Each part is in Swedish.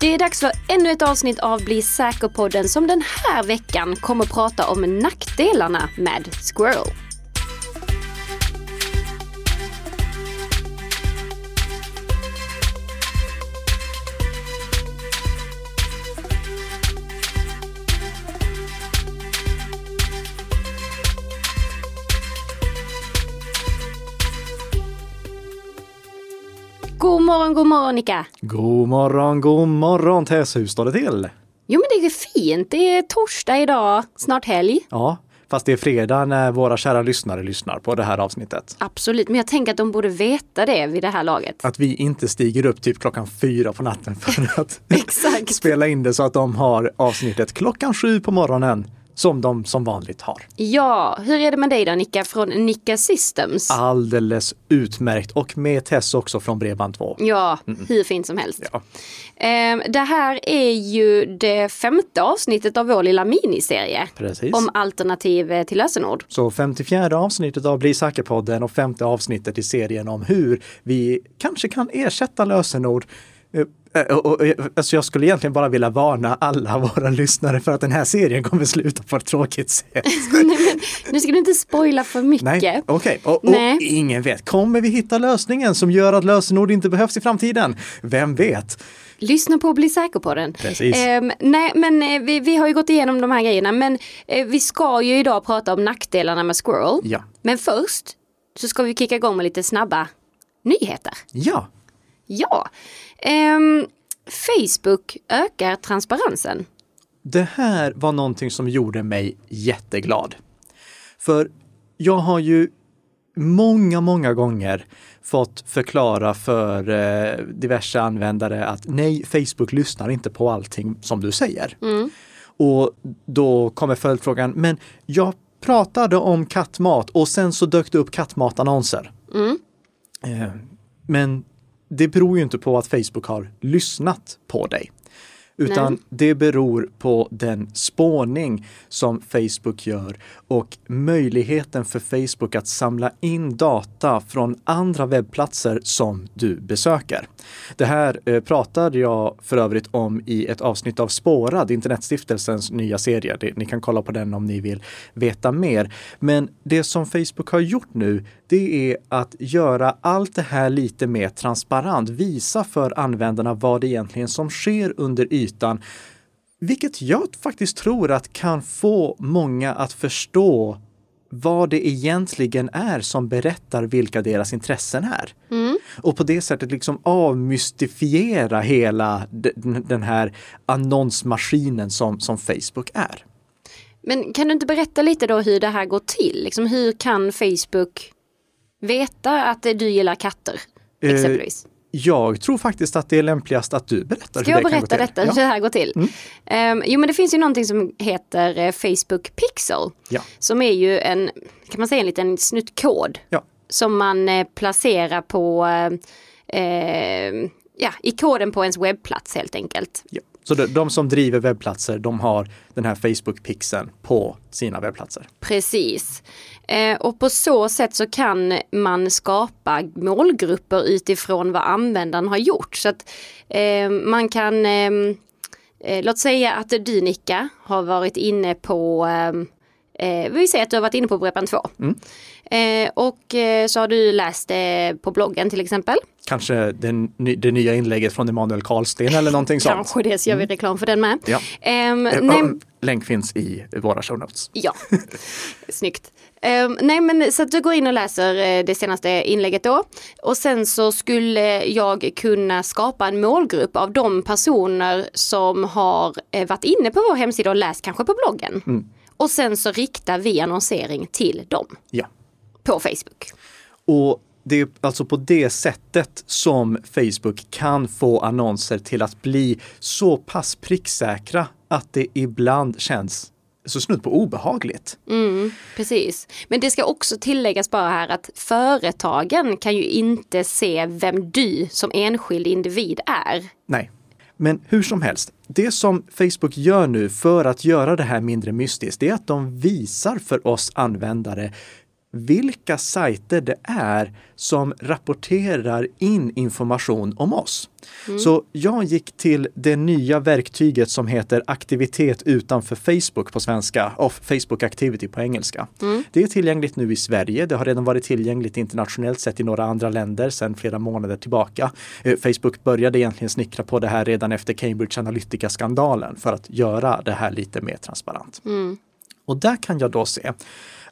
Det är dags för ännu ett avsnitt av Bli säker-podden som den här veckan kommer prata om nackdelarna med Squirrel. God morgon, Nika. God morgon, god morgon Tess, hur står det till? Jo men det är fint, det är torsdag idag, snart helg. Ja, fast det är fredag när våra kära lyssnare lyssnar på det här avsnittet. Absolut, men jag tänker att de borde veta det vid det här laget. Att vi inte stiger upp typ klockan fyra på natten för att spela in det så att de har avsnittet klockan sju på morgonen som de som vanligt har. Ja, hur är det med dig då Nika från Nika Systems? Alldeles utmärkt och med Tess också från Bredband2. Ja, hur fint som helst. Ja. Ehm, Det här är ju det femte avsnittet av vår lilla miniserie Precis. om alternativ eh, till lösenord. Så 54 avsnittet av Bli säker-podden och femte avsnittet i serien om hur vi kanske kan ersätta lösenord. Eh, eh, och- och- Alltså jag skulle egentligen bara vilja varna alla våra lyssnare för att den här serien kommer sluta på ett tråkigt sätt. Nu ska du inte spoila för mycket. Nej, okej. Och, och Nej. ingen vet. Kommer vi hitta lösningen som gör att lösenord inte behövs i framtiden? Vem vet? Lyssna på och bli säker på den. Ehm, nej, men eh, vi, vi har ju gått igenom de här grejerna, men eh, vi ska ju idag prata om nackdelarna med Squirrel. Ja. Men först så ska vi kicka igång med lite snabba nyheter. Ja, Ja, Ehm, Facebook ökar transparensen. Det här var någonting som gjorde mig jätteglad. För jag har ju många, många gånger fått förklara för eh, diverse användare att nej, Facebook lyssnar inte på allting som du säger. Och då kommer följdfrågan, men jag pratade om kattmat och sen så dök det upp kattmatannonser. Eh, Men det beror ju inte på att Facebook har lyssnat på dig. Utan Nej. det beror på den spårning som Facebook gör och möjligheten för Facebook att samla in data från andra webbplatser som du besöker. Det här eh, pratade jag för övrigt om i ett avsnitt av Spårad, Internetstiftelsens nya serie. Ni kan kolla på den om ni vill veta mer. Men det som Facebook har gjort nu, det är att göra allt det här lite mer transparent, visa för användarna vad det egentligen som sker under ytan. Vilket jag faktiskt tror att kan få många att förstå vad det egentligen är som berättar vilka deras intressen är. Och på det sättet liksom avmystifiera hela den här annonsmaskinen som, som Facebook är. Men kan du inte berätta lite då hur det här går till? Liksom, hur kan Facebook veta att du gillar katter? Eh, Exempelvis. Jag tror faktiskt att det är lämpligast att du berättar Ska hur jag det kan gå berätta till. detta, hur Ja. det här går till? Ehm, jo men det finns ju någonting som heter eh, Facebook Pixel. Ja. Som är ju en, kan man säga en liten snutt kod. Ja. Som man eh, placerar på, eh, eh, ja, i koden på ens webbplats helt enkelt. Ja. Så de, de som driver webbplatser, de har den här Facebook-pixeln på sina webbplatser. Precis. Eh, och på så sätt så kan man skapa målgrupper utifrån vad användaren har gjort. Så att eh, man kan, eh, låt säga att du Nika har varit inne på, vi säger att du har varit inne på Bredband2. Eh, och eh, så har du läst det på bloggen till exempel. Kanske den, det nya inlägget från Emanuel Karlsten eller någonting sånt. Kanske det, så gör vi reklam för den med. Ja. Ehm, Eh, nej, och Länk finns i våra show notes. Ja, snyggt. Ehm, nej men så att du går in och läser eh, det senaste inlägget då. Och sen så skulle jag kunna skapa en målgrupp av de personer som har eh, varit inne på vår hemsida och läst kanske på bloggen. Och sen så riktar vi annonsering till dem Ja. på Facebook. Och det är alltså på det sättet som Facebook kan få annonser till att bli så pass pricksäkra att det ibland känns så snudd på obehagligt. Precis. Men det ska också tilläggas bara här att företagen kan ju inte se vem du som enskild individ är. Nej. Men hur som helst, det som Facebook gör nu för att göra det här mindre mystiskt, det är att de visar för oss användare vilka sajter det är som rapporterar in information om oss. Mm. Så jag gick till det nya verktyget som heter aktivitet utanför Facebook på svenska, och Facebook Activity på engelska. Mm. Det är tillgängligt nu i Sverige. Det har redan varit tillgängligt internationellt sett i några andra länder sedan flera månader tillbaka. Eh, Facebook började egentligen snickra på det här redan efter Cambridge Analytica-skandalen för att göra det här lite mer transparent. Mm. Och där kan jag då se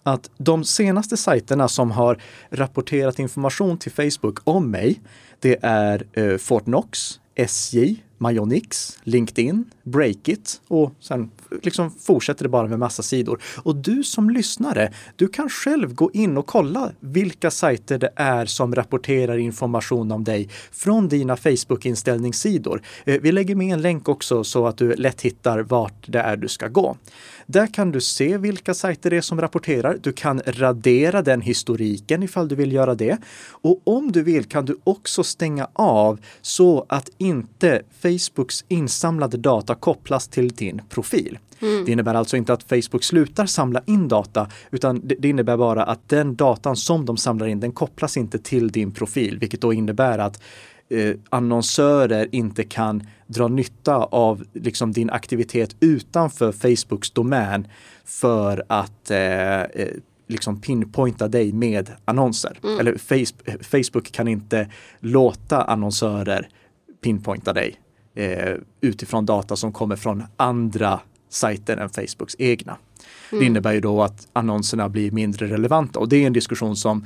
att de senaste sajterna som har rapporterat information till Facebook om mig, det är eh, Fortnox, SJ, Myonix, LinkedIn, break it och sen liksom fortsätter det bara med massa sidor. Och du som lyssnare, du kan själv gå in och kolla vilka sajter det är som rapporterar information om dig från dina Facebook-inställningssidor. Eh, vi lägger med en länk också så att du lätt hittar vart det är du ska gå. Där kan du se vilka sajter det är som rapporterar. Du kan radera den historiken ifall du vill göra det. Och om du vill kan du också stänga av så att inte Facebooks insamlade data kopplas till din profil. Mm. Det innebär alltså inte att Facebook slutar samla in data, utan det innebär bara att den datan som de samlar in, den kopplas inte till din profil, vilket då innebär att eh, annonsörer inte kan dra nytta av liksom, din aktivitet utanför Facebooks domän för att eh, eh liksom pinpointa dig med annonser. Mm. Eller Facebook kan inte låta annonsörer pinpointa dig eh, utifrån data som kommer från andra sajter än Facebooks egna. Mm. Det innebär ju då att annonserna blir mindre relevanta och det är en diskussion som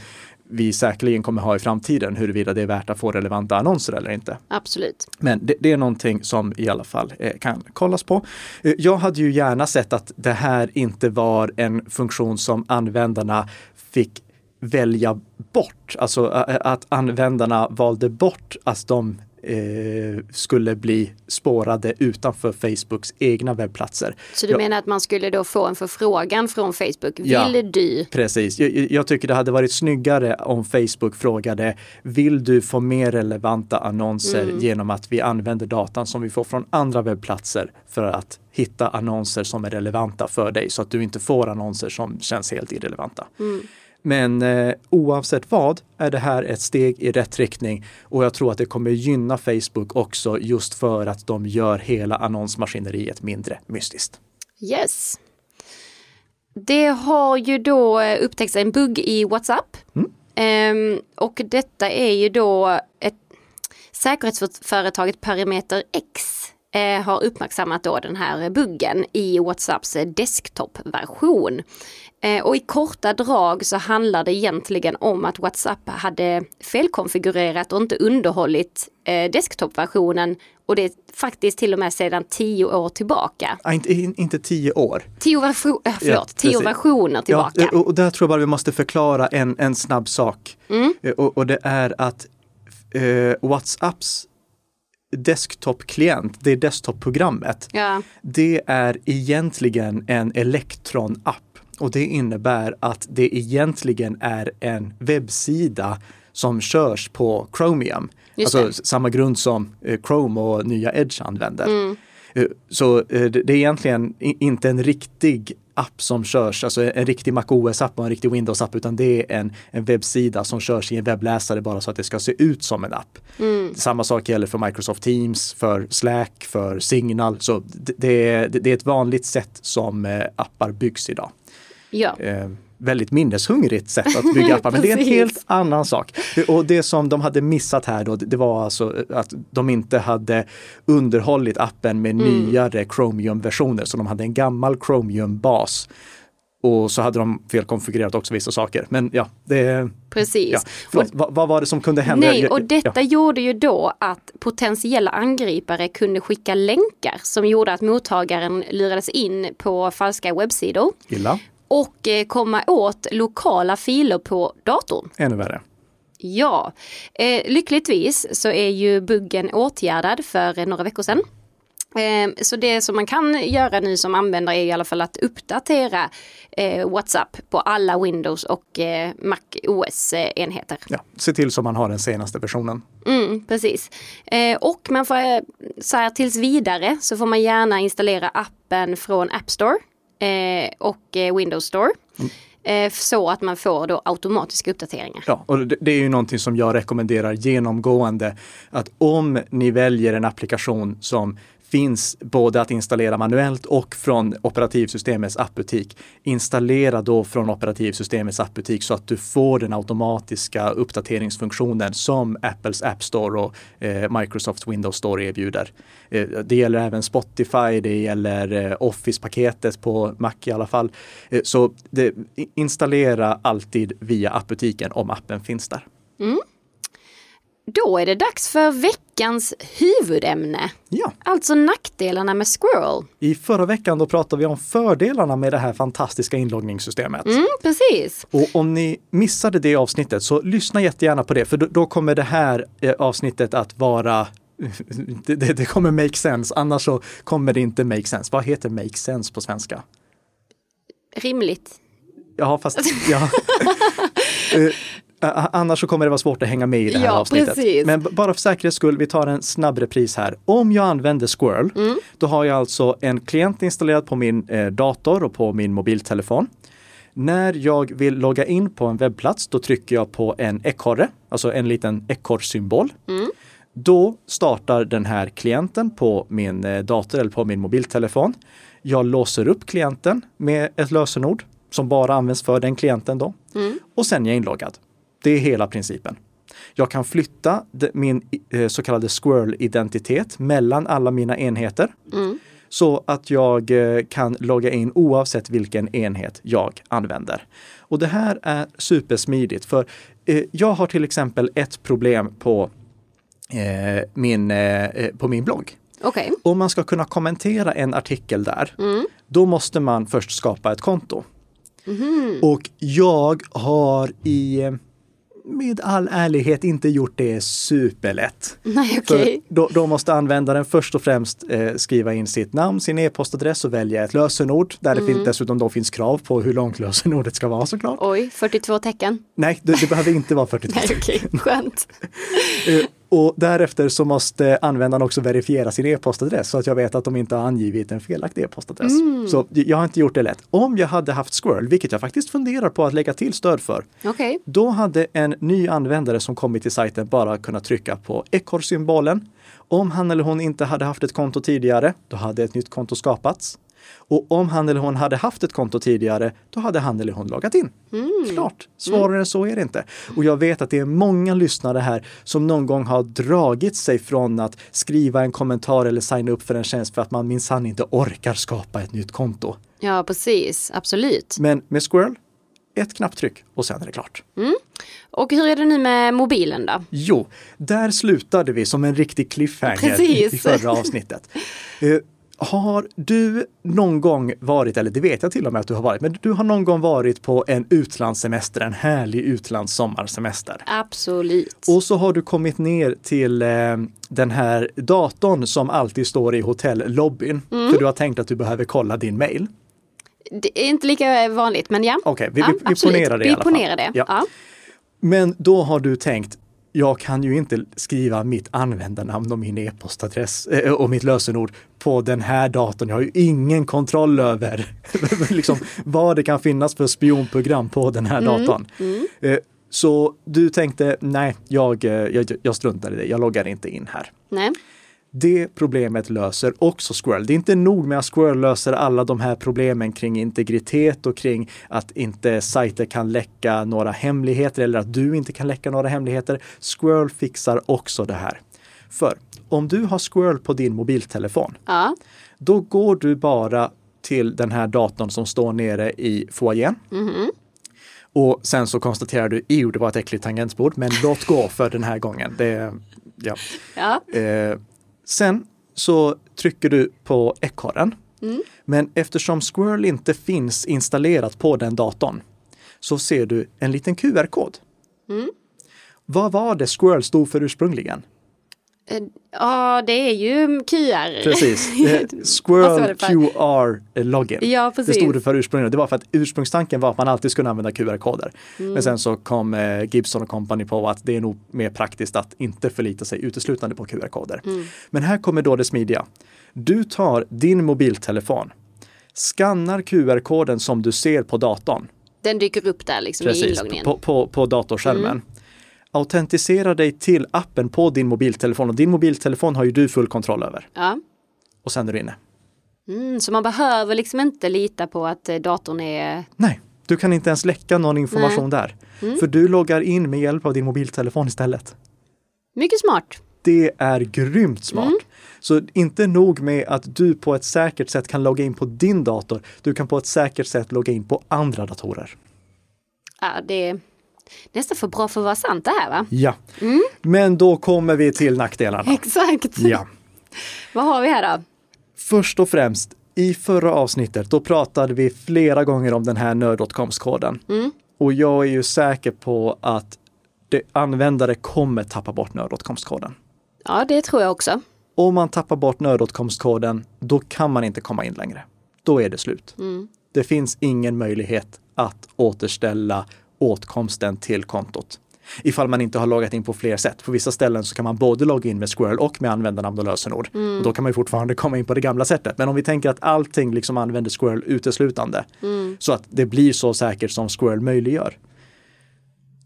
vi säkerligen kommer ha i framtiden huruvida det är värt att få relevanta annonser eller inte. Absolut. Men det, det är någonting som i alla fall eh, kan kollas på. Eh, jag hade ju gärna sett att det här inte var en funktion som användarna fick välja bort, alltså att användarna valde bort att de eh, skulle bli spårade utanför Facebooks egna webbplatser. Så du jag, menar att man skulle då få en förfrågan från Facebook? Vill ja, du? Precis. Jag, jag, tycker det hade varit snyggare om Facebook frågade Vill du få mer relevanta annonser mm. genom att vi använder datan som vi får från andra webbplatser för att hitta annonser som är relevanta för dig så att du inte får annonser som känns helt irrelevanta. Mm. Men eh, oavsett vad är det här ett steg i rätt riktning och jag tror att det kommer gynna Facebook också just för att de gör hela annonsmaskineriet mindre mystiskt. Yes. Det har ju då eh, upptäckts en bugg i WhatsApp. Mm. Um, och detta är ju då ett säkerhetsföretaget Parameter X eh, har uppmärksammat då den här buggen i WhatsApps desktop-version. Eh, och i korta drag så handlar det egentligen om att WhatsApp hade felkonfigurerat och inte underhållit eh, desktopversionen och det är faktiskt till och med sedan tio år tillbaka. Ah, inte, inte tio år. Tio, version, äh, förlåt, ja, tio versioner tillbaka. Ja, och, och där tror jag bara vi måste förklara en, en snabb sak. Mm. Och, och, det är att eh, WhatsApps desktop-klient, det desktop-programmet, ja. det är egentligen en Electron-app och det innebär att det egentligen är en webbsida som körs på Chromium. Just alltså det. samma grund som eh, Chrome och nya Edge använder. Mm. Eh, så eh, det är egentligen inte en riktig app som körs, alltså en riktig MacOS-app och en riktig Windows-app, utan det är en, en webbsida som körs i en webbläsare bara så att det ska se ut som en app. Mm. Samma sak gäller för Microsoft Teams, för Slack, för Signal. Så det, det, det är ett vanligt sätt som appar byggs idag. Ja. Väldigt minneshungrigt sätt att bygga appar, men det är en helt annan sak. Och det som de hade missat här då, det var alltså att de inte hade underhållit appen med mm. nyare Chromium-versioner, så de hade en gammal Chromium-bas. Och så hade de felkonfigurerat också vissa saker. Men ja, det... Precis. Ja. Förlåt, vad, vad, var det som kunde hända? Nej, och detta ja. gjorde ju då att potentiella angripare kunde skicka länkar som gjorde att mottagaren lurades in på falska webbsidor. Illa och eh, komma åt lokala filer på datorn. Ännu värre. Ja, eh, lyckligtvis så är ju buggen åtgärdad för några veckor sedan. Eh, så det som man kan göra nu som användare är i alla fall att uppdatera eh, WhatsApp på alla Windows och eh, Mac OS-enheter. Ja, se till så man har den senaste versionen. Mm, precis. Eh, och man får, så här tills vidare så får man gärna installera appen från App Store eh, och eh, Windows Store. Mm. eh, så att man får då automatiska uppdateringar. Ja, och det, det är ju någonting som jag rekommenderar genomgående. Att om ni väljer en applikation som finns både att installera manuellt och från operativsystemets appbutik. Installera då från operativsystemets appbutik så att du får den automatiska uppdateringsfunktionen som Apples App Store och eh, Microsofts Windows Store erbjuder. Eh, det gäller även Spotify, det gäller eh, Office-paketet på Mac i alla fall. Eh, så det, installera alltid via appbutiken om appen finns där. Mm. Då är det dags för veckans huvudämne. Ja. Alltså nackdelarna med Squirrel. I förra veckan då pratade vi om fördelarna med det här fantastiska inloggningssystemet. Mm, precis. Och om ni missade det avsnittet så lyssna jättegärna på det för då, kommer det här eh, avsnittet att vara det, det, det kommer make sense, annars så kommer det inte make sense. Vad heter make sense på svenska? Rimligt. Ja, fast ja. Annars så kommer det vara svårt att hänga med i det här ja, avsnittet. Precis. Men bara för säkerhets skull, vi tar en snabb repris här. Om jag använder Squirrel, mm. då har jag alltså en klient installerad på min eh, dator och på min mobiltelefon. När jag vill logga in på en webbplats, då trycker jag på en ekorre, alltså en liten ekorrsymbol. Mm. Då startar den här klienten på min eh, dator eller på min mobiltelefon. Jag låser upp klienten med ett lösenord som bara används för den klienten då. Mm. Och sen är jag inloggad. Det är hela principen. Jag kan flytta min eh, så kallade squirrel-identitet mellan alla mina enheter. Mm. Så att jag eh, kan logga in oavsett vilken enhet jag använder. Och det här är supersmidigt för eh, jag har till exempel ett problem på min, på min blogg. Okay. Om man ska kunna kommentera en artikel där, mm. då måste man först skapa ett konto. Mm. Och jag har i med all ärlighet inte gjort det superlätt. Nej, okay. då, då, måste användaren först och främst eh, skriva in sitt namn, sin e-postadress och välja ett lösenord där mm. det finns, dessutom då finns krav på hur långt lösenordet ska vara såklart. Oj, 42 tecken? Nej, det, det behöver inte vara 42 tecken. Nej, okay. Skönt. Och därefter så måste användaren också verifiera sin e-postadress så att jag vet att de inte har angivit en felaktig e-postadress. Mm. Så jag har inte gjort det lätt. Om jag hade haft Squirrel, vilket jag faktiskt funderar på att lägga till stöd för, okay. då hade en ny användare som kommit till sajten bara kunnat trycka på ekorrsymbolen. Om han eller hon inte hade haft ett konto tidigare, då hade ett nytt konto skapats. Och om han eller hon hade haft ett konto tidigare, då hade han eller hon loggat in. Mm. Klart, svårare mm. så är det inte. Och jag vet att det är många lyssnare här som någon gång har dragit sig från att skriva en kommentar eller signa upp för en tjänst för att man minsann inte orkar skapa ett nytt konto. Ja, precis. Absolut. Men med Squirrel, ett knapptryck och sen är det klart. Mm. Och hur är det nu med mobilen då? Jo, där slutade vi som en riktig cliffhanger Precis. i förra avsnittet. Har du någon gång varit, eller det vet jag till och med att du har varit, men du har någon gång varit på en utlandssemester, en härlig utlandssommarsemester? Absolut. Och så har du kommit ner till eh, den här datorn som alltid står i hotellobbyn, mm. för du har tänkt att du behöver kolla din mail. Det är inte lika vanligt, men ja. Okej, okay, vi, ja, vi, vi ponerar det i alla fall. Det. Ja. ja. Men då har du tänkt, jag kan ju inte skriva mitt användarnamn och min e-postadress äh, och mitt lösenord på den här datorn. Jag har ju ingen kontroll över liksom, vad det kan finnas för spionprogram på den här mm. datorn. Mm. Äh, så du tänkte, nej, jag, eh, jag, jag struntar i det, jag loggar inte in här. Nej. Det problemet löser också Squirrel. Det är inte nog med att Squirrel löser alla de här problemen kring integritet och kring att inte sajter kan läcka några hemligheter eller att du inte kan läcka några hemligheter. Squirrel fixar också det här. För om du har Squirrel på din mobiltelefon, ja. då går du bara till den här datorn som står nere i foajén. Mm -hmm. Och sen så konstaterar du, jo det var ett äckligt tangentbord, men låt gå för den här gången. Det, ja. ja. Eh, Sen så trycker du på ekorren. Mm. Men eftersom Squirrel inte finns installerat på den datorn så ser du en liten QR-kod. Mm. Vad var det Squirrel stod för ursprungligen? Eh, ja, det är ju QR. Precis. Squirrel QR login. Ja, precis. Det stod det för ursprungligen. Det var för att ursprungstanken var att man alltid skulle använda QR-koder. Mm. Men sen så kom eh, Gibson och Company på att det är nog mer praktiskt att inte förlita sig uteslutande på QR-koder. Mm. Men här kommer då det smidiga. Du tar din mobiltelefon, skannar QR-koden som du ser på datorn Den dyker upp där liksom i Precis, inloggningen. på, på, på datorskärmen. Autentisera dig till appen på din mobiltelefon och din mobiltelefon har ju du full kontroll över. Ja. Och sen är du inne. Mm, så man behöver liksom inte lita på att eh, datorn är... Nej, du kan inte ens läcka någon information där. För du loggar in med hjälp av din mobiltelefon istället. Mycket smart. Det är grymt smart. Så inte nog med att du på ett säkert sätt kan logga in på din dator, du kan på ett säkert sätt logga in på andra datorer. Ja, det är nästan för bra för att vara sant det här va? Ja, men då kommer vi till nackdelarna. Exakt. Ja. Vad har vi här då? Först och främst, i förra avsnittet, då pratade vi flera gånger om den här nördotkomskoden. Och jag är ju säker på att användare kommer tappa bort nördotkomstkoden. Ja, det tror jag också. Om man tappar bort nödåtkomstkoden, då kan man inte komma in längre. Då är det slut. Det finns ingen möjlighet att återställa åtkomsten till kontot. Ifall man inte har loggat in på fler sätt. På vissa ställen så kan man både logga in med Squirrel och med användarnamn och lösenord. Och då kan man ju fortfarande komma in på det gamla sättet. Men om vi tänker att allting liksom använder Squirrel uteslutande så att det blir så säkert som Squirrel möjliggör.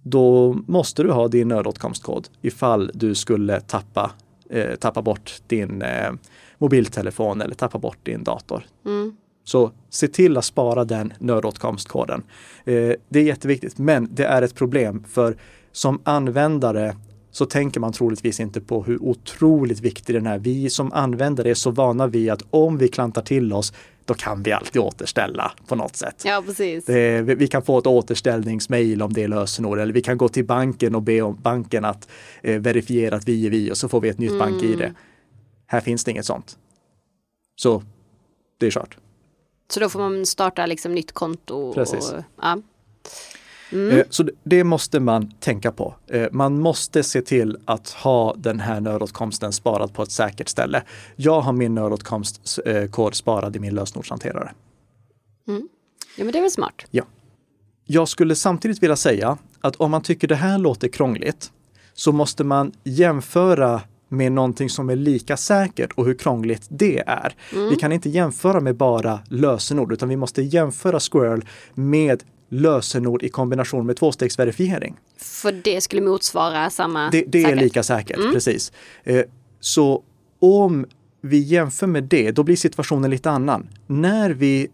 Då måste du ha din nödåtkomstkod ifall du skulle tappa, eh, tappa bort din eh, mobiltelefon eller tappa bort din dator. Så se till att spara den nödåtkomstkoden. Eh, det är jätteviktigt, men det är ett problem för som användare så tänker man troligtvis inte på hur otroligt viktig den är. Vi som användare är så vana vid att om vi klantar till oss, då kan vi alltid återställa på något sätt. Ja, precis. Det, vi kan få ett återställningsmail om det är lösenord eller vi kan gå till banken och be om banken att eh, verifiera att vi är vi och så får vi ett nytt bank-id. Här finns det inget sånt. Så det är kört. Så då får man starta liksom nytt konto. Precis. Och, ja. Eh, Så det- måste man tänka på. Eh, Man måste se till att ha den här nödåtkomsten sparad på ett säkert ställe. Jag har min nödåtkomstkod sparad i min lösenordshanterare. ja, men det är väl smart. Ja. Jag skulle samtidigt vilja säga att om man tycker det här låter krångligt så måste man jämföra med någonting som är lika säkert och hur krångligt det är. Vi kan inte jämföra med bara lösenord utan vi måste jämföra Squirrel med lösenord i kombination med tvåstegsverifiering. För det skulle motsvara samma Det, det är lika säkert, precis. Eh, så om vi jämför med det, då blir situationen lite annan. När vi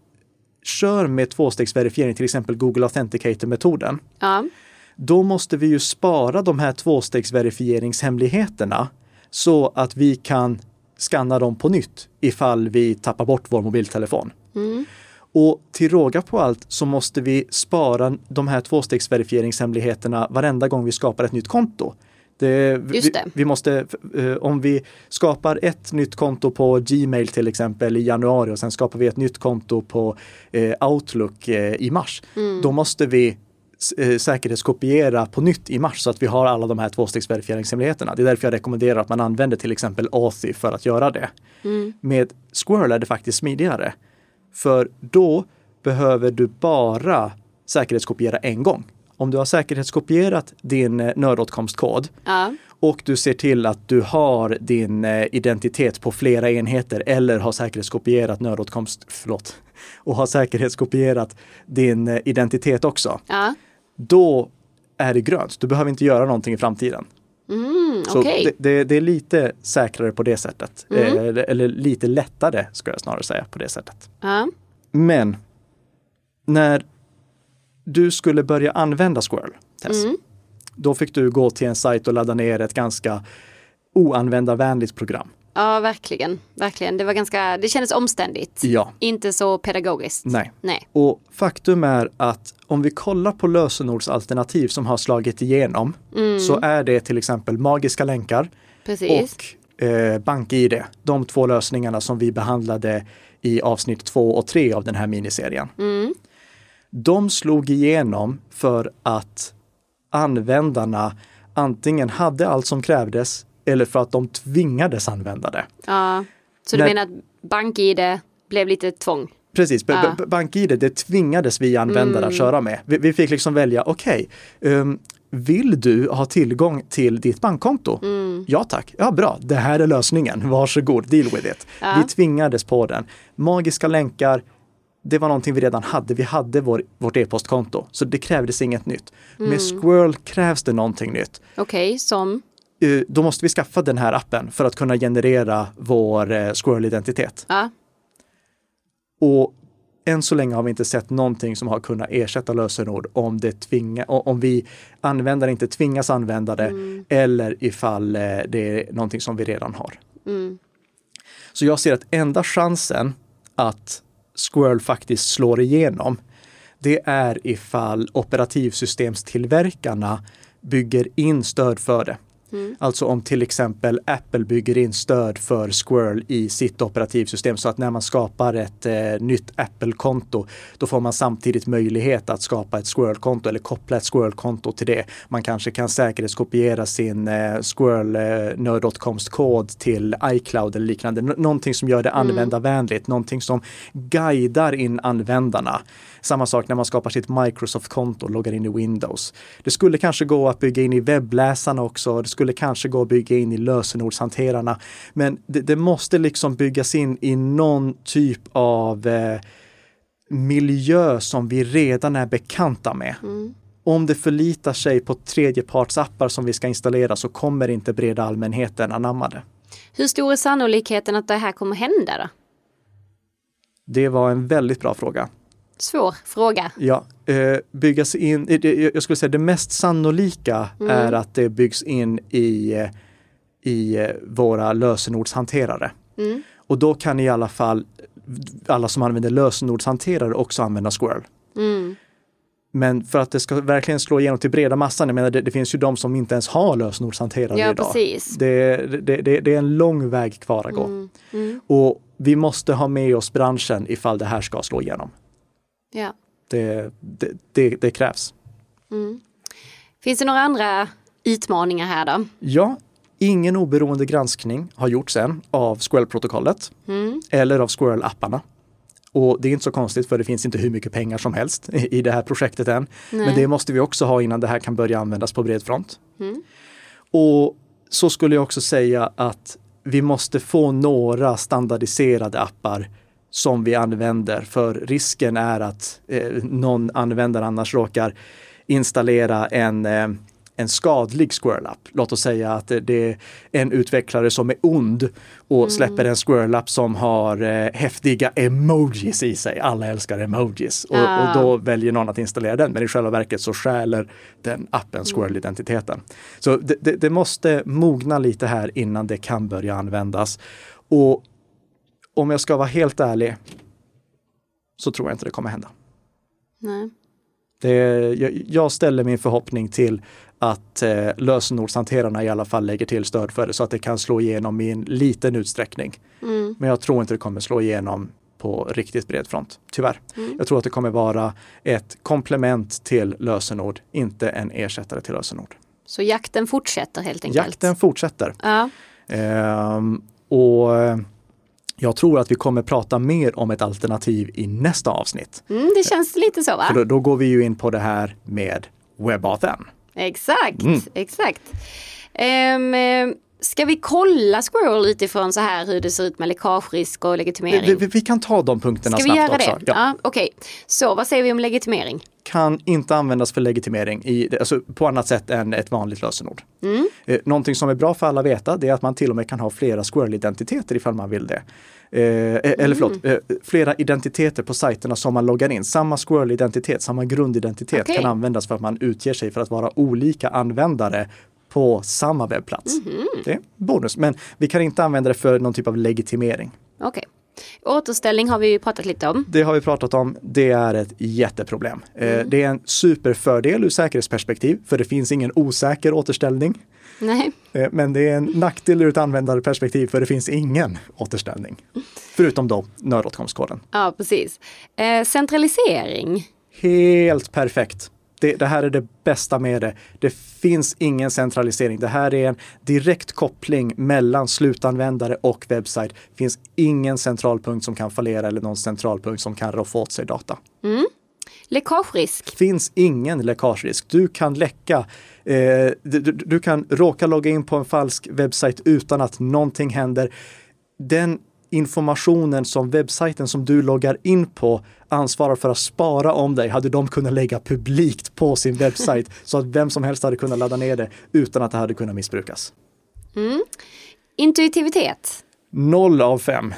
kör med tvåstegsverifiering, till exempel Google Authenticator-metoden, Ja. då måste vi ju spara de här tvåstegverifieringshemligheterna så att vi kan skanna dem på nytt ifall vi tappar bort vår mobiltelefon. Och till råga på allt så måste vi spara de här tvåstegsverifieringshemligheterna varenda gång vi skapar ett nytt konto. Det, vi, vi måste, eh, om vi skapar ett nytt konto på Gmail till exempel i januari och sen skapar vi ett nytt konto på eh, Outlook eh, i mars, då måste vi säkerhetskopiera på nytt i mars så att vi har alla de här tvåstegsverifieringshemligheterna. Det är därför jag rekommenderar att man använder till exempel Authy för att göra det. Med Squirrel är det faktiskt smidigare. För då behöver du bara säkerhetskopiera en gång. Om du har säkerhetskopierat din eh, nödåtkomstkod Ja. och du ser till att du har din eh, identitet på flera enheter eller har säkerhetskopierat nödåtkomst, förlåt, och har säkerhetskopierat din eh, identitet också, Ja. Då är det grönt. Du behöver inte göra någonting i framtiden. Mm, Så Okej. det, det, det är lite säkrare på det sättet. Eh, Eller, eller lite lättare, ska jag snarare säga, på det sättet. Ja. Men när du skulle börja använda Squirrel, Tess, då fick du gå till en sajt och ladda ner ett ganska oanvändarvänligt program. Ja, verkligen. Verkligen. Det var ganska, det kändes omständigt. Ja. Inte så pedagogiskt. Nej. Nej. Och faktum är att om vi kollar på lösenordsalternativ som har slagit igenom så är det till exempel magiska länkar Precis. och eh, BankID. De två lösningarna som vi behandlade i avsnitt två och tre av den här miniserien. De slog igenom för att användarna antingen hade allt som krävdes eller för att de tvingades använda det. Ja. Så du När- menar att BankID blev lite tvång? Precis, Ja. BankID det tvingades vi användare att köra med. Vi, vi fick liksom välja, okej, ehm, vill du ha tillgång till ditt bankkonto? Ja tack, ja bra, det här är lösningen, varsågod, deal with it. Ja. Vi tvingades på den. Magiska länkar, det var någonting vi redan hade. Vi hade vår, vårt e-postkonto, så det krävdes inget nytt. Med Squirrel krävs det någonting nytt. Okej, som? Eh, Då måste vi skaffa den här appen för att kunna generera vår eh, Squirrel-identitet. Ja. Och än så länge har vi inte sett någonting som har kunnat ersätta lösenord om, det tvinga, om vi användare inte tvingas använda det eller ifall eh, det är någonting som vi redan har. Mm. Så jag ser att enda chansen att Squirrel faktiskt slår igenom, det är ifall operativsystemstillverkarna bygger in stöd för det. Alltså om till exempel Apple bygger in stöd för Squirrel i sitt operativsystem så att när man skapar ett eh, nytt Apple-konto då får man samtidigt möjlighet att skapa ett Squirrel-konto eller koppla ett Squirrel-konto till det. Man kanske kan säkerhetskopiera sin eh, Squirrel eh, till iCloud eller liknande. Nå- någonting som gör det användarvänligt, någonting som guidar in användarna. Samma sak när man skapar sitt Microsoft-konto och loggar in i Windows. Det skulle kanske gå att bygga in i webbläsarna också. Det skulle kanske gå att bygga in i lösenordshanterarna. Men det, det måste liksom byggas in i någon typ av eh, miljö som vi redan är bekanta med. Om det förlitar sig på tredjepartsappar som vi ska installera så kommer inte breda allmänheten anamma det. Hur stor är sannolikheten att det här kommer hända då? Det var en väldigt bra fråga. Svår fråga. Ja, eh, byggas in, eh, jag skulle säga det mest sannolika är att det byggs in i, eh, i våra lösenordshanterare. Mm. Och då kan i alla fall alla som använder lösenordshanterare också använda Squirrel. Mm. Men för att det ska verkligen slå igenom till breda massan, jag menar det, det finns ju de som inte ens har lösenordshanterare Ja, idag. precis. Det, det, det, det är en lång väg kvar att gå. Mm. Mm. Och vi måste ha med oss branschen ifall det här ska slå igenom. Ja. Det, det, det, det krävs. Mm. Finns det några andra utmaningar här då? Ja, ingen oberoende granskning har gjorts än av Squirrel-protokollet Mm. eller av Squirrel-apparna. Och det är inte så konstigt för det finns inte hur mycket pengar som helst i det här projektet än. Men Nej. det måste vi också ha innan det här kan börja användas på bred front. Mm. Och så skulle jag också säga att vi måste få några standardiserade appar som vi använder för risken är att eh, någon användare annars råkar installera en, eh, en skadlig Squirrel-app. Låt oss säga att det, är en utvecklare som är ond och släpper en Squirrel-app som har eh, häftiga emojis i sig. Alla älskar emojis och, och då väljer någon att installera den. Men i själva verket så stjäler den appen Squirrel-identiteten. Så det, det, det måste mogna lite här innan det kan börja användas. Och om jag ska vara helt ärlig så tror jag inte det kommer hända. Nej. Det, jag, jag ställer min förhoppning till att eh, lösenordshanterarna i alla fall lägger till stöd för det så att det kan slå igenom i en liten utsträckning. Mm. Men jag tror inte det kommer slå igenom på riktigt bred front, tyvärr. Mm. Jag tror att det kommer vara ett komplement till lösenord, inte en ersättare till lösenord. Så jakten fortsätter helt enkelt? Jakten fortsätter. Ja. Ehm, och eh, jag tror att vi kommer prata mer om ett alternativ i nästa avsnitt. Mm, det känns lite så va? För då, då går vi ju in på det här med WebAuthn. Exakt, Mm. exakt. Um, ska vi kolla Squirrel utifrån så här hur det ser ut med läckagerisk och legitimering? Vi, vi, vi kan ta de punkterna Ska vi snabbt göra också. det? Ja. Okej, så vad säger vi om legitimering? Kan inte användas för legitimering i, alltså på annat sätt än ett vanligt lösenord. Mm. Eh, Någonting som är bra för alla att veta det är att man till och med kan ha flera Squirrel-identiteter ifall man vill det. Eh, eh, Eller förlåt, Mm. eh, flera identiteter på sajterna som man loggar in. Samma Squirrel-identitet, samma grundidentitet Okej. kan användas för att man utger sig för att vara olika användare på samma webbplats. Mhm. Det är bonus, men vi kan inte använda det för någon typ av legitimering. Okej. Återställning har vi ju pratat lite om. Det har vi pratat om. Det är ett jätteproblem. Eh, Mm. Det är en superfördel ur säkerhetsperspektiv, för det finns ingen osäker återställning. Nej. Eh, Men det är en nackdel ur ett användarperspektiv, för det finns ingen återställning. Förutom då nödåtkomstkoden. Ja, precis. Eh, centralisering. Helt perfekt. Det, det här är det bästa med det. Det finns ingen centralisering. Det här är en direkt koppling mellan slutanvändare och webbsajt. Det finns ingen centralpunkt som kan fallera eller någon centralpunkt som kan roffa åt sig data. Läckagerisk. finns ingen läckagerisk. Du kan läcka, eh, du, du- du kan råka logga in på en falsk webbsajt utan att någonting händer. Den informationen som webbsajten som du loggar in på ansvarar för att spara om dig hade de kunnat lägga publikt på sin webbsajt så att vem som helst hade kunnat ladda ner det utan att det hade kunnat missbrukas. Mm. Intuitivitet. Noll av fem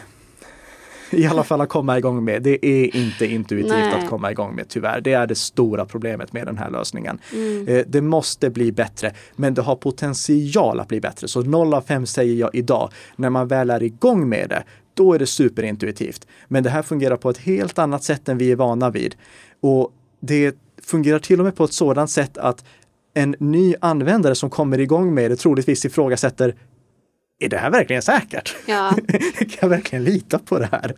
i alla fall att komma igång med. Det är inte intuitivt Nej. att komma igång med tyvärr. Det är det stora problemet med den här lösningen. Mm. Eh, det måste bli bättre, men det har potential att bli bättre. Så 0 av 5 säger jag idag. När man väl är igång med det, då är det superintuitivt. Men det här fungerar på ett helt annat sätt än vi är vana vid. Och det fungerar till och med på ett sådant sätt att en ny användare som kommer igång med det troligtvis ifrågasätter är det här verkligen säkert? Ja. kan jag verkligen lita på det här?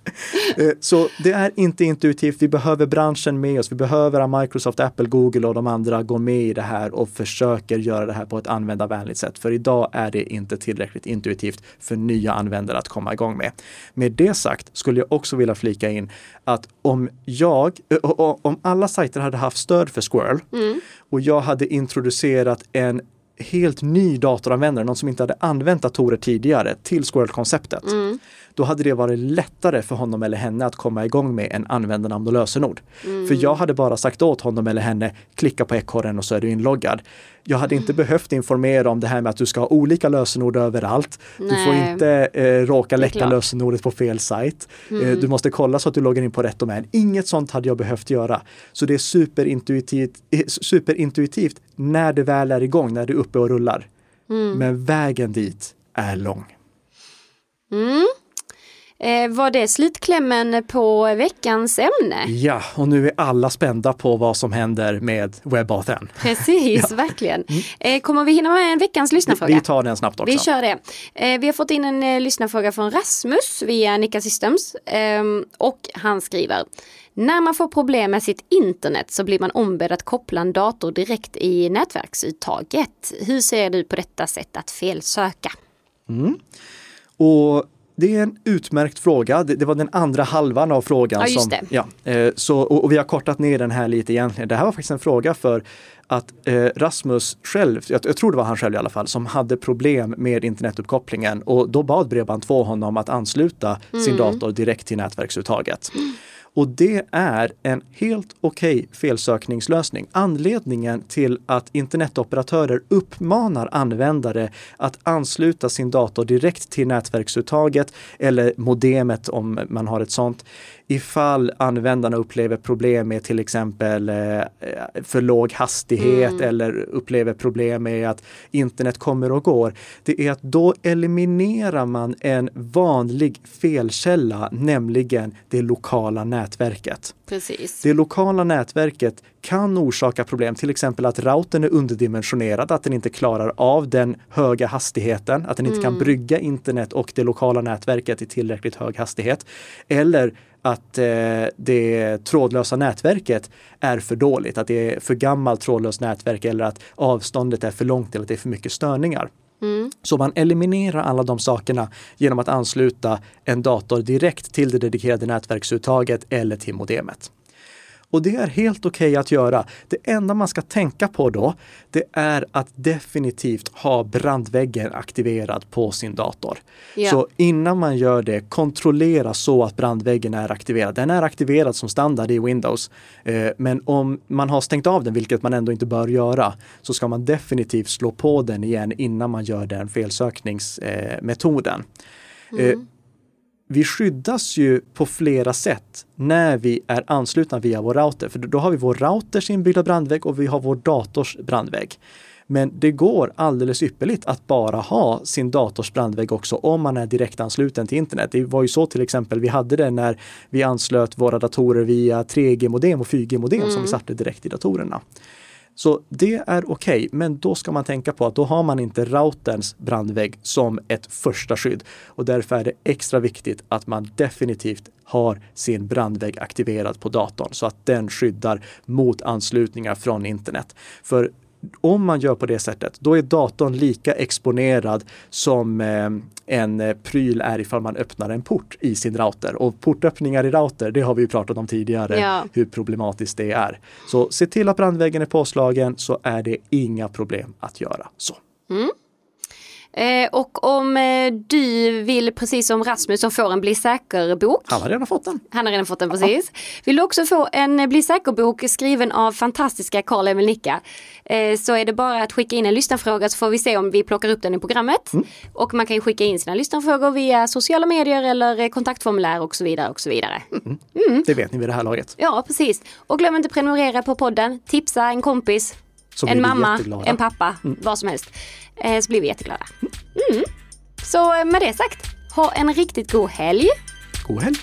Eh, så det är inte intuitivt. Vi behöver branschen med oss. Vi behöver att Microsoft, Apple, Google och de andra går med i det här och försöker göra det här på ett användarvänligt sätt. För idag är det inte tillräckligt intuitivt för nya användare att komma igång med. Med det sagt skulle jag också vilja flika in att om jag, eh, om alla sajter hade haft stöd för Squirrel mm. och jag hade introducerat en helt ny datoranvändare, någon som inte hade använt datorer tidigare, till Squirrel-konceptet. Mm. Då hade det varit lättare för honom eller henne att komma igång med en användarnamn och lösenord. Mm. För jag hade bara sagt åt honom eller henne, klicka på ekorren och så är du inloggad. Jag hade inte behövt informera om det här med att du ska ha olika lösenord överallt. Nej. Du får inte eh, råka läcka lösenordet på fel sajt. Eh, mm. Eh, du måste kolla så att du loggar in på rätt domän. Inget sånt hade jag behövt göra. Så det är superintuitivt, eh, superintuitivt när det väl är igång, när det är uppe och rullar. Mm. Men vägen dit är lång. Mm. Eh, var det slutklämmen på veckans ämne? Ja, och nu är alla spända på vad som händer med WebAuthn. Precis, ja. verkligen. Mm. Eh, kommer vi hinna med en veckans lyssnarfråga? Vi tar den snabbt också. Vi kör det. Eh, vi har fått in en lyssnarfråga från Rasmus via Nika Systems ehm, och han skriver när man får problem med sitt internet så blir man ombedd att koppla en dator direkt i nätverksuttaget. Hur ser du på detta sätt att felsöka? Mm. Och det är en utmärkt fråga. Det, det, var den andra halvan av frågan. Ja, som, ja, eh, så, och, och, vi har kortat ner den här lite egentligen. Det här var faktiskt en fråga för att eh, Rasmus själv, jag, jag, tror det var han själv i alla fall, som hade problem med internetuppkopplingen och då bad Bredband2 honom att ansluta mm. sin dator direkt till nätverksuttaget. Mm. Och det är en helt okej okay felsökningslösning. Anledningen till att internetoperatörer uppmanar användare att ansluta sin dator direkt till nätverksuttaget eller modemet om man har ett sånt ifall användarna upplever problem med till exempel eh, för låg hastighet mm. eller upplever problem med att internet kommer och går. Det är att då eliminerar man en vanlig felkälla, nämligen det lokala nätverket. Precis. Det lokala nätverket kan orsaka problem, till exempel att routern är underdimensionerad, att den inte klarar av den höga hastigheten, att den inte mm. kan brygga internet och det lokala nätverket i tillräckligt hög hastighet. Eller att eh, det trådlösa nätverket är för dåligt, att det är för gammalt trådlöst nätverk eller att avståndet är för långt eller att det är för mycket störningar. Mm. Så man eliminerar alla de sakerna genom att ansluta en dator direkt till det dedikerade nätverksuttaget eller till modemet. Och det är helt okej okay att göra. Det enda man ska tänka på då, det är att definitivt ha brandväggen aktiverad på sin dator. Ja. Så innan man gör det, kontrollera så att brandväggen är aktiverad. Den är aktiverad som standard i Windows. Eh, men om man har stängt av den, vilket man ändå inte bör göra, så ska man definitivt slå på den igen innan man gör den felsökningsmetoden. Eh, mm vi skyddas ju på flera sätt när vi är anslutna via vår router. För då har vi vår routers inbyggda brandvägg och vi har vår dators brandvägg. Men det går alldeles ypperligt att bara ha sin dators brandvägg också om man är direkt ansluten till internet. Det var ju så till exempel vi hade det när vi anslöt våra datorer via 3G-modem och 4G-modem mm. som vi mm. satte direkt i datorerna. Så det är okej, okay, men då ska man tänka på att då har man inte routerns brandvägg som ett första skydd. Och därför är det extra viktigt att man definitivt har sin brandvägg aktiverad på datorn så att den skyddar mot anslutningar från internet. För om man gör på det sättet, då är datorn lika exponerad som eh, en eh, pryl är ifall man öppnar en port i sin router. Och portöppningar i router, det har vi pratat om tidigare, ja. hur problematiskt det är. Så se till att brandväggen är påslagen så är det inga problem att göra så. Mm. Eh, och om eh, du vill, precis som Rasmus som får en Bli säker-bok. Han har redan fått den. Han har redan fått den precis. Vill du också få en Bli säker-bok skriven av fantastiska Karl Emil Nicka eh, så är det bara att skicka in en lyssnarfråga så får vi se om vi plockar upp den i programmet. Mm. Och man kan ju skicka in sina lyssnarfrågor via sociala medier eller kontaktformulär och så vidare och så vidare. Mm. Det vet ni vid det här laget. Ja, precis. Och glöm inte prenumerera på podden, tipsa en kompis, Så en mamma, en pappa, vad som helst. Eh, så blir vi jätteglada. Mm. Så eh, med det sagt, ha en riktigt god helg. God helg!